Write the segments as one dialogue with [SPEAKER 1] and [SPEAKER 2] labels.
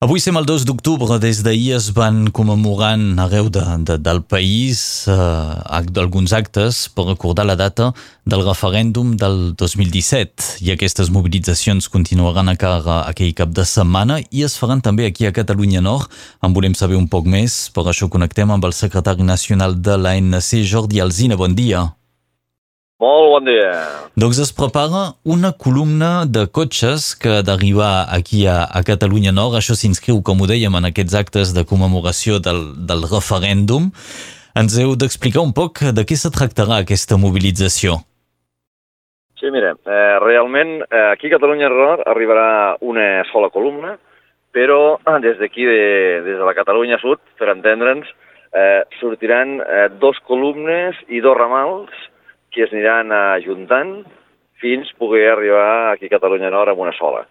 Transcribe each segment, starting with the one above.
[SPEAKER 1] Avui som el 2 d'octubre. Des d'ahir es van commemorant arreu de, de, del país eh, alguns actes per recordar la data del referèndum del 2017 i aquestes mobilitzacions continuaran a cara aquell cap de setmana i es faran també aquí a Catalunya Nord. En volem saber un poc més, per això connectem amb el secretari nacional de l'ANC, Jordi Alzina. Bon dia.
[SPEAKER 2] Molt bon dia.
[SPEAKER 1] Doncs es prepara una columna de cotxes que d'arribar aquí a, a Catalunya Nord, això s'inscriu, com ho dèiem, en aquests actes de commemoració del, del referèndum. Ens heu d'explicar un poc de què se tractarà aquesta mobilització.
[SPEAKER 2] Sí, mira, eh, realment eh, aquí a Catalunya Nord arribarà una sola columna, però eh, des d'aquí, de, des de la Catalunya Sud, per entendre'ns, eh, sortiran eh, dos columnes i dos ramals que es aniran ajuntant fins poder arribar aquí a Catalunya Nord amb una sola.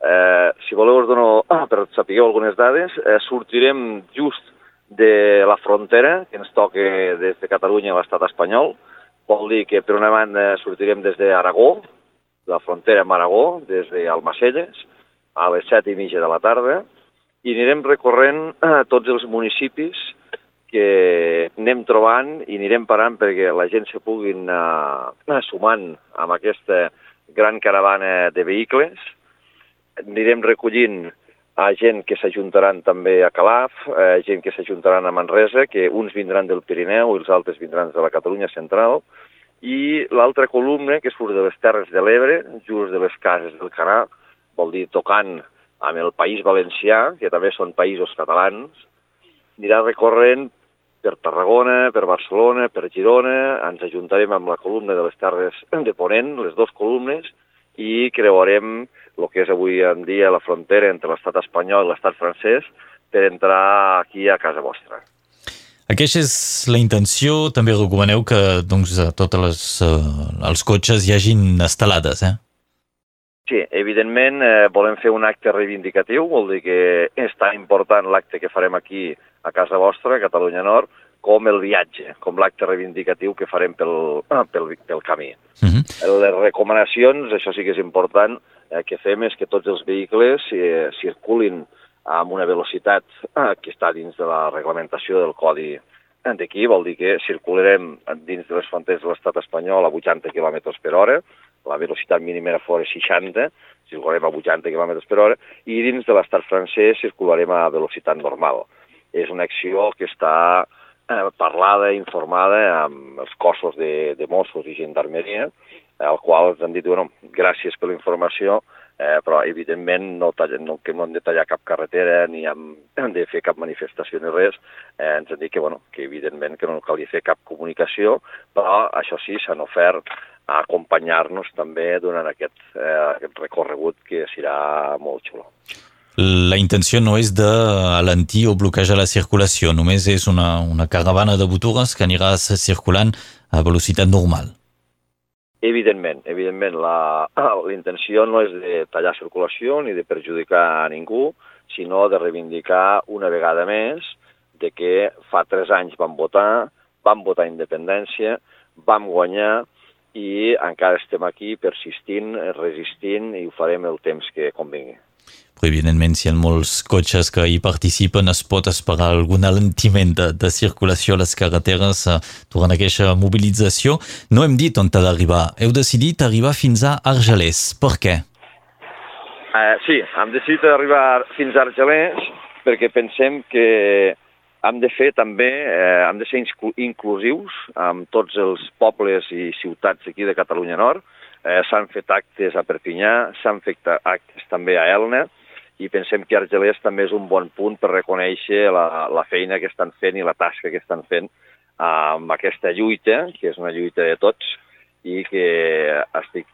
[SPEAKER 2] Eh, si voleu us dono, ah, per saber algunes dades, eh, sortirem just de la frontera, que ens toca des de Catalunya a l'estat espanyol. Vol dir que, per una banda, sortirem des d'Aragó, de la frontera amb Aragó, des d'Almacelles, a les set i mitja de la tarda, i anirem recorrent eh, tots els municipis que anem trobant i anirem parant perquè la gent se puguin anar sumant amb aquesta gran caravana de vehicles. Anirem recollint a gent que s'ajuntaran també a Calaf, a gent que s'ajuntaran a Manresa, que uns vindran del Pirineu i els altres vindran de la Catalunya central, i l'altra columna, que surt de les Terres de l'Ebre, just de les cases del Canà, vol dir tocant amb el País Valencià, que també són països catalans, anirà recorrent per Tarragona, per Barcelona, per Girona, ens ajuntarem amb la columna de les Terres de Ponent, les dues columnes, i creuarem el que és avui en dia la frontera entre l'estat espanyol i l'estat francès per entrar aquí a casa vostra.
[SPEAKER 1] Aquesta és la intenció. També recomaneu que doncs, tots les, uh, els cotxes hi hagin estelades, eh?
[SPEAKER 2] Sí, evidentment eh, volem fer un acte reivindicatiu, vol dir que és tan important l'acte que farem aquí a casa vostra, a Catalunya Nord, com el viatge, com l'acte reivindicatiu que farem pel, pel, pel camí. Uh mhm. -huh. Les recomanacions, això sí que és important, eh, que fem és que tots els vehicles eh, circulin amb una velocitat eh, que està dins de la reglamentació del codi d'aquí, vol dir que circularem dins de les fronteres de l'estat espanyol a 80 km per hora, la velocitat mínima era fora 60, circularem a 80 km per hora, i dins de l'estat francès circularem a velocitat normal. És una acció que està eh, parlada, informada amb els cossos de, de Mossos i Gendarmeria, al qual ens han dit, bueno, gràcies per la informació, eh, però evidentment no, talla, no, que no hem de tallar cap carretera ni hem, hem de fer cap manifestació ni res, eh, ens han dit que, bueno, que evidentment que no calia fer cap comunicació, però això sí, s'han ofert a acompanyar-nos també durant aquest, eh, aquest recorregut que serà molt xulo.
[SPEAKER 1] La intenció no és de alentir o bloquejar la circulació, només és una, una caravana de botures que anirà circulant a velocitat normal.
[SPEAKER 2] Evidentment, evidentment, la, la intenció no és de tallar circulació ni de perjudicar a ningú, sinó de reivindicar una vegada més de que fa tres anys vam votar, vam votar independència, vam guanyar i encara estem aquí persistint, resistint i ho farem el temps que convingui.
[SPEAKER 1] Però, evidentment, si hi ha molts cotxes que hi participen, es pot esperar algun alentiment de, de circulació a les carreteres eh, durant aquesta mobilització. No hem dit on ha d'arribar. Heu decidit arribar fins a Argelès. Per què?
[SPEAKER 2] Uh, sí, hem decidit arribar fins a Argelès perquè pensem que hem de fer també, eh, hem de ser inclusius amb tots els pobles i ciutats aquí de Catalunya Nord. Eh, s'han fet actes a Perpinyà, s'han fet actes també a Elna, i pensem que Argelers també és un bon punt per reconèixer la, la feina que estan fent i la tasca que estan fent amb aquesta lluita, que és una lluita de tots, i que estic,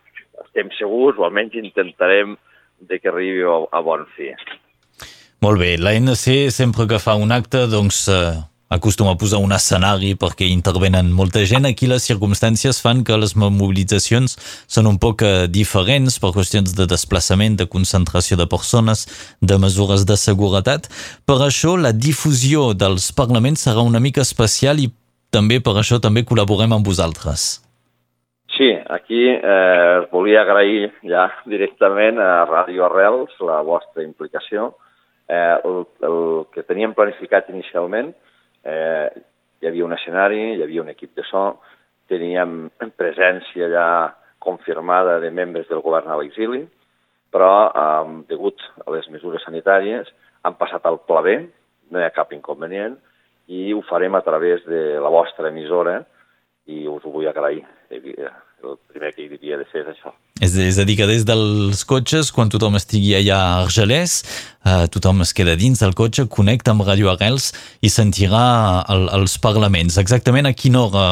[SPEAKER 2] estem segurs, o almenys intentarem, de que arribi a, a bon fi.
[SPEAKER 1] Molt bé, l'ANC sempre que fa un acte doncs, eh, acostuma a posar un escenari perquè intervenen molta gent. Aquí les circumstàncies fan que les mobilitzacions són un poc eh, diferents per qüestions de desplaçament, de concentració de persones, de mesures de seguretat. Per això la difusió dels parlaments serà una mica especial i també per això també col·laborem amb vosaltres.
[SPEAKER 2] Sí, aquí eh, volia agrair ja directament a Ràdio Arrels la vostra implicació Eh, el, el que teníem planificat inicialment, eh, hi havia un escenari, hi havia un equip de so, teníem presència ja confirmada de membres del govern a l'exili, però eh, degut a les mesures sanitàries han passat al pla B, no hi ha cap inconvenient, i ho farem a través de la vostra emissora i us ho vull agrair. El primer que hi havia de fer és això.
[SPEAKER 1] És, és a dir, que des dels cotxes, quan tothom estigui allà a Argelès, eh, tothom es queda dins del cotxe, connecta amb Radio Arrels i sentirà el, els parlaments. Exactament a quina hora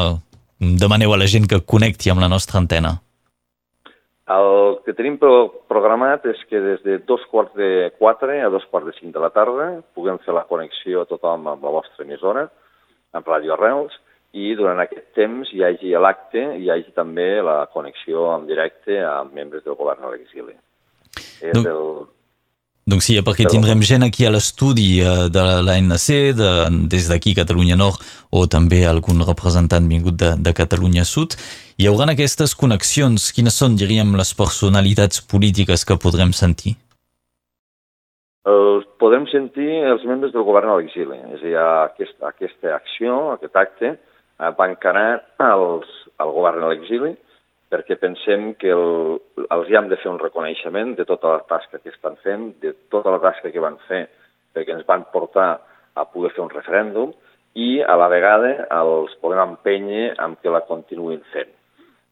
[SPEAKER 1] demaneu a la gent que connecti amb la nostra antena?
[SPEAKER 2] El que tenim programat és que des de dos quarts de quatre a dos quarts de cinc de la tarda puguem fer la connexió a tothom amb la vostra emissora, amb Ràdio Arrels, i durant aquest temps hi hagi l'acte i hi hagi també la connexió en directe amb membres del govern a l'exili. És
[SPEAKER 1] no. el, doncs sí, perquè tindrem gent aquí a l'estudi eh, de l'ANC, de, des d'aquí, Catalunya Nord, o també algun representant vingut de, de Catalunya Sud. Hi haurà aquestes connexions. Quines són, diríem, les personalitats polítiques que podrem sentir?
[SPEAKER 2] Els podem sentir els membres del govern a l'exili. És a dir, aquesta, aquesta acció, aquest acte, eh, va encarar els, el govern a l'exili, perquè pensem que el, els hi hem de fer un reconeixement de tota la tasca que estan fent, de tota la tasca que van fer, perquè ens van portar a poder fer un referèndum i a la vegada els podem empènyer amb que la continuïn fent.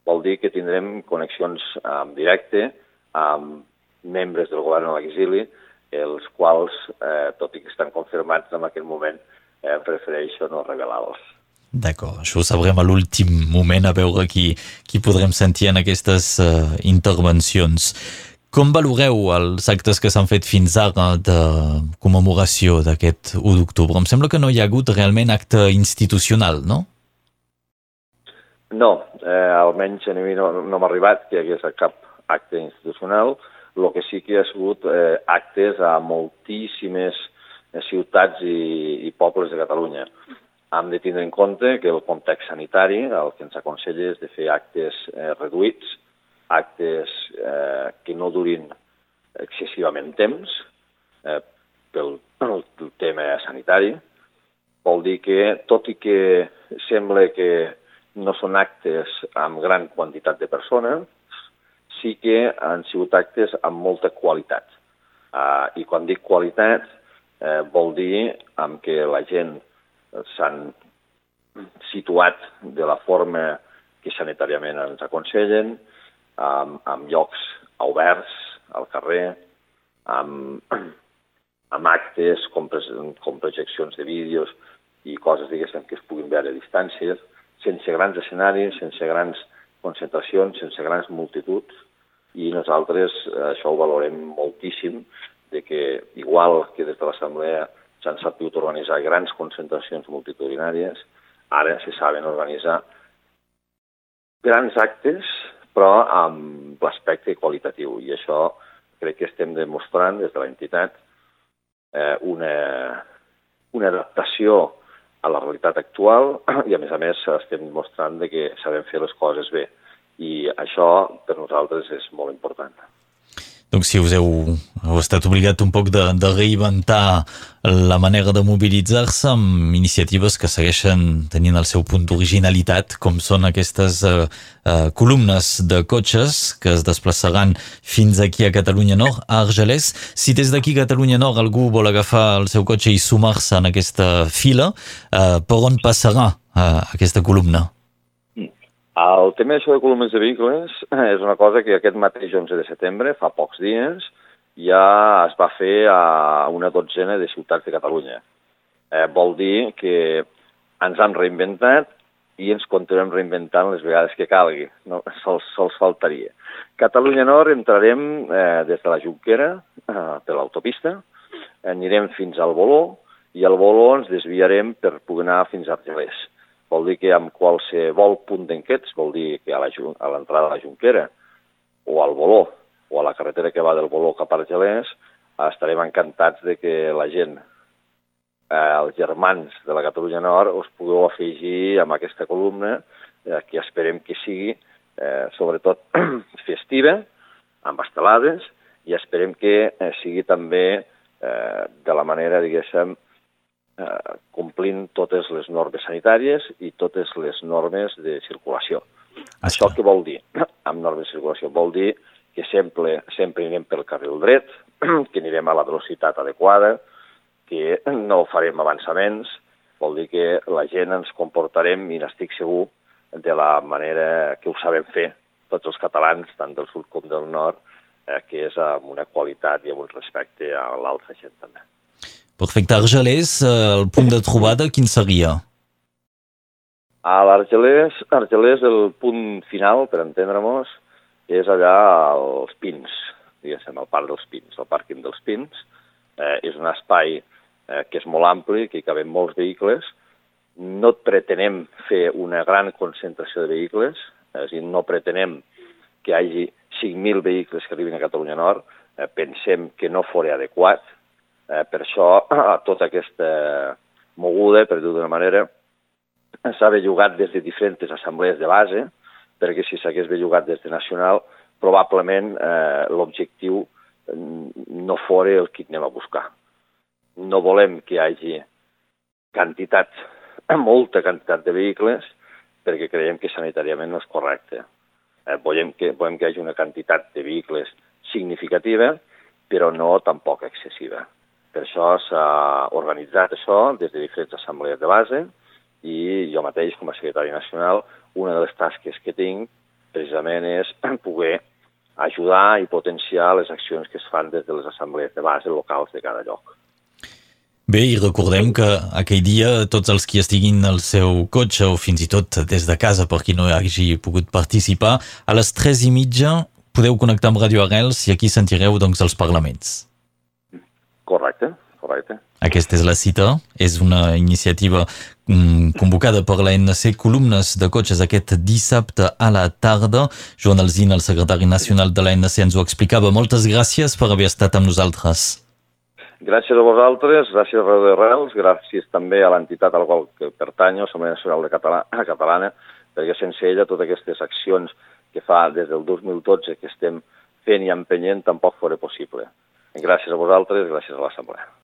[SPEAKER 2] Vol dir que tindrem connexions en directe amb membres del govern a l'exili, els quals, eh, tot i que estan confirmats en aquest moment, eh, prefereixo no revelar-los.
[SPEAKER 1] D'acord, això ho sabrem a l'últim moment a veure qui, qui podrem sentir en aquestes uh, intervencions. Com valoreu els actes que s'han fet fins ara de commemoració d'aquest 1 d'octubre? Em sembla que no hi ha hagut realment acte institucional, no?
[SPEAKER 2] No, eh, almenys a mi no, no m'ha arribat que hi hagués cap acte institucional. El que sí que hi ha sigut eh, actes a moltíssimes ciutats i, i pobles de Catalunya hem de tindre en compte que el context sanitari el que ens aconsella és de fer actes eh, reduïts, actes eh, que no durin excessivament temps eh, pel, pel tema sanitari. Vol dir que, tot i que sembla que no són actes amb gran quantitat de persones, sí que han sigut actes amb molta qualitat. Uh, I quan dic qualitat, eh, vol dir amb que la gent s'han situat de la forma que sanitàriament ens aconsellen, amb, amb llocs oberts al carrer, amb, amb actes com, com projeccions de vídeos i coses, diguéssim, que es puguin veure a distàncies, sense grans escenaris, sense grans concentracions, sense grans multituds, i nosaltres això ho valorem moltíssim, de que igual que des de l'Assemblea s'han sabut organitzar grans concentracions multitudinàries, ara se saben organitzar grans actes, però amb l'aspecte qualitatiu. I això crec que estem demostrant des de l'entitat eh, una, una adaptació a la realitat actual i, a més a més, estem demostrant de que sabem fer les coses bé. I això, per nosaltres, és molt important.
[SPEAKER 1] Donc si us heu, heu estat obligat un poc de, de reinventar la manera de mobilitzar-se amb iniciatives que segueixen tenint el seu punt d'originalitat, com són aquestes uh, uh, columnes de cotxes que es desplaçaran fins aquí a Catalunya Nord, a Argelès. Si des d'aquí a Catalunya Nord algú vol agafar el seu cotxe i sumar-se en aquesta fila, uh, per on passarà uh, aquesta columna?
[SPEAKER 2] El tema d'això de columnes de vehicles és una cosa que aquest mateix 11 de setembre, fa pocs dies, ja es va fer a una dotzena de ciutats de Catalunya. Eh, vol dir que ens hem reinventat i ens continuem reinventant les vegades que calgui. No, sols, sols faltaria. Catalunya Nord entrarem eh, des de la Junquera, eh, per l'autopista, anirem fins al Boló i al Boló ens desviarem per poder anar fins a Argelers Vol dir que amb qualsevol punt d'enquests, vol dir que a l'entrada de la Junquera o al Boló o a la carretera que va del Boló cap a Argelès, estarem encantats de que la gent, eh, els germans de la Catalunya Nord, us pugueu afegir amb aquesta columna, eh, que esperem que sigui, eh, sobretot, festiva, amb estelades, i esperem que eh, sigui també eh, de la manera, diguéssim, complint totes les normes sanitàries i totes les normes de circulació. Això què vol dir? Amb normes de circulació vol dir que sempre, sempre anirem pel carril dret, que anirem a la velocitat adequada, que no farem avançaments, vol dir que la gent ens comportarem, i n'estic segur, de la manera que ho sabem fer tots els catalans, tant del sud com del nord, eh, que és amb una qualitat i amb un respecte a l'altra gent també.
[SPEAKER 1] Perfecte. Argelers, eh, el punt de trobada, quin seria?
[SPEAKER 2] A l'Argelers, Argelers, el punt final, per entendre-nos, és allà als Pins, diguéssim, al Parc dels Pins, el pàrquing dels Pins. Eh, és un espai eh, que és molt ampli, que hi caben molts vehicles. No pretenem fer una gran concentració de vehicles, és a dir, no pretenem que hi hagi 5.000 vehicles que arribin a Catalunya Nord, eh, pensem que no fora adequat. Eh, per això, a tota aquesta moguda, per dir-ho d'una manera, s'ha bellugat des de diferents assemblees de base, perquè si s'hagués bellugat des de nacional, probablement eh, l'objectiu no fora el que anem a buscar. No volem que hi hagi quantitat, molta quantitat de vehicles, perquè creiem que sanitàriament no és correcte. Eh, volem, que, volem que hi hagi una quantitat de vehicles significativa, però no tampoc excessiva. Per això s'ha organitzat això des de diferents assemblees de base i jo mateix, com a secretari nacional, una de les tasques que tinc precisament és poder ajudar i potenciar les accions que es fan des de les assemblees de base locals de cada lloc.
[SPEAKER 1] Bé, i recordem que aquell dia tots els qui estiguin al seu cotxe o fins i tot des de casa per qui no hagi pogut participar, a les 3 i mitja podeu connectar amb Radio Arrels i aquí sentireu doncs, els parlaments.
[SPEAKER 2] Correcte, correcte.
[SPEAKER 1] Aquesta és la cita, és una iniciativa mm, convocada per l'ANC Columnes de cotxes aquest dissabte a la tarda. Joan Alzina, el secretari nacional de l'ANC, ens ho explicava. Moltes gràcies per haver estat amb nosaltres.
[SPEAKER 2] Gràcies a vosaltres, gràcies a Radio Reals, gràcies també a l'entitat al qual pertanyo, Assemblea Nacional de Català, Catalana, perquè sense ella totes aquestes accions que fa des del 2012 que estem fent i empenyent tampoc fora possible. Gràcies a vosaltres, gràcies a l'Assemblea.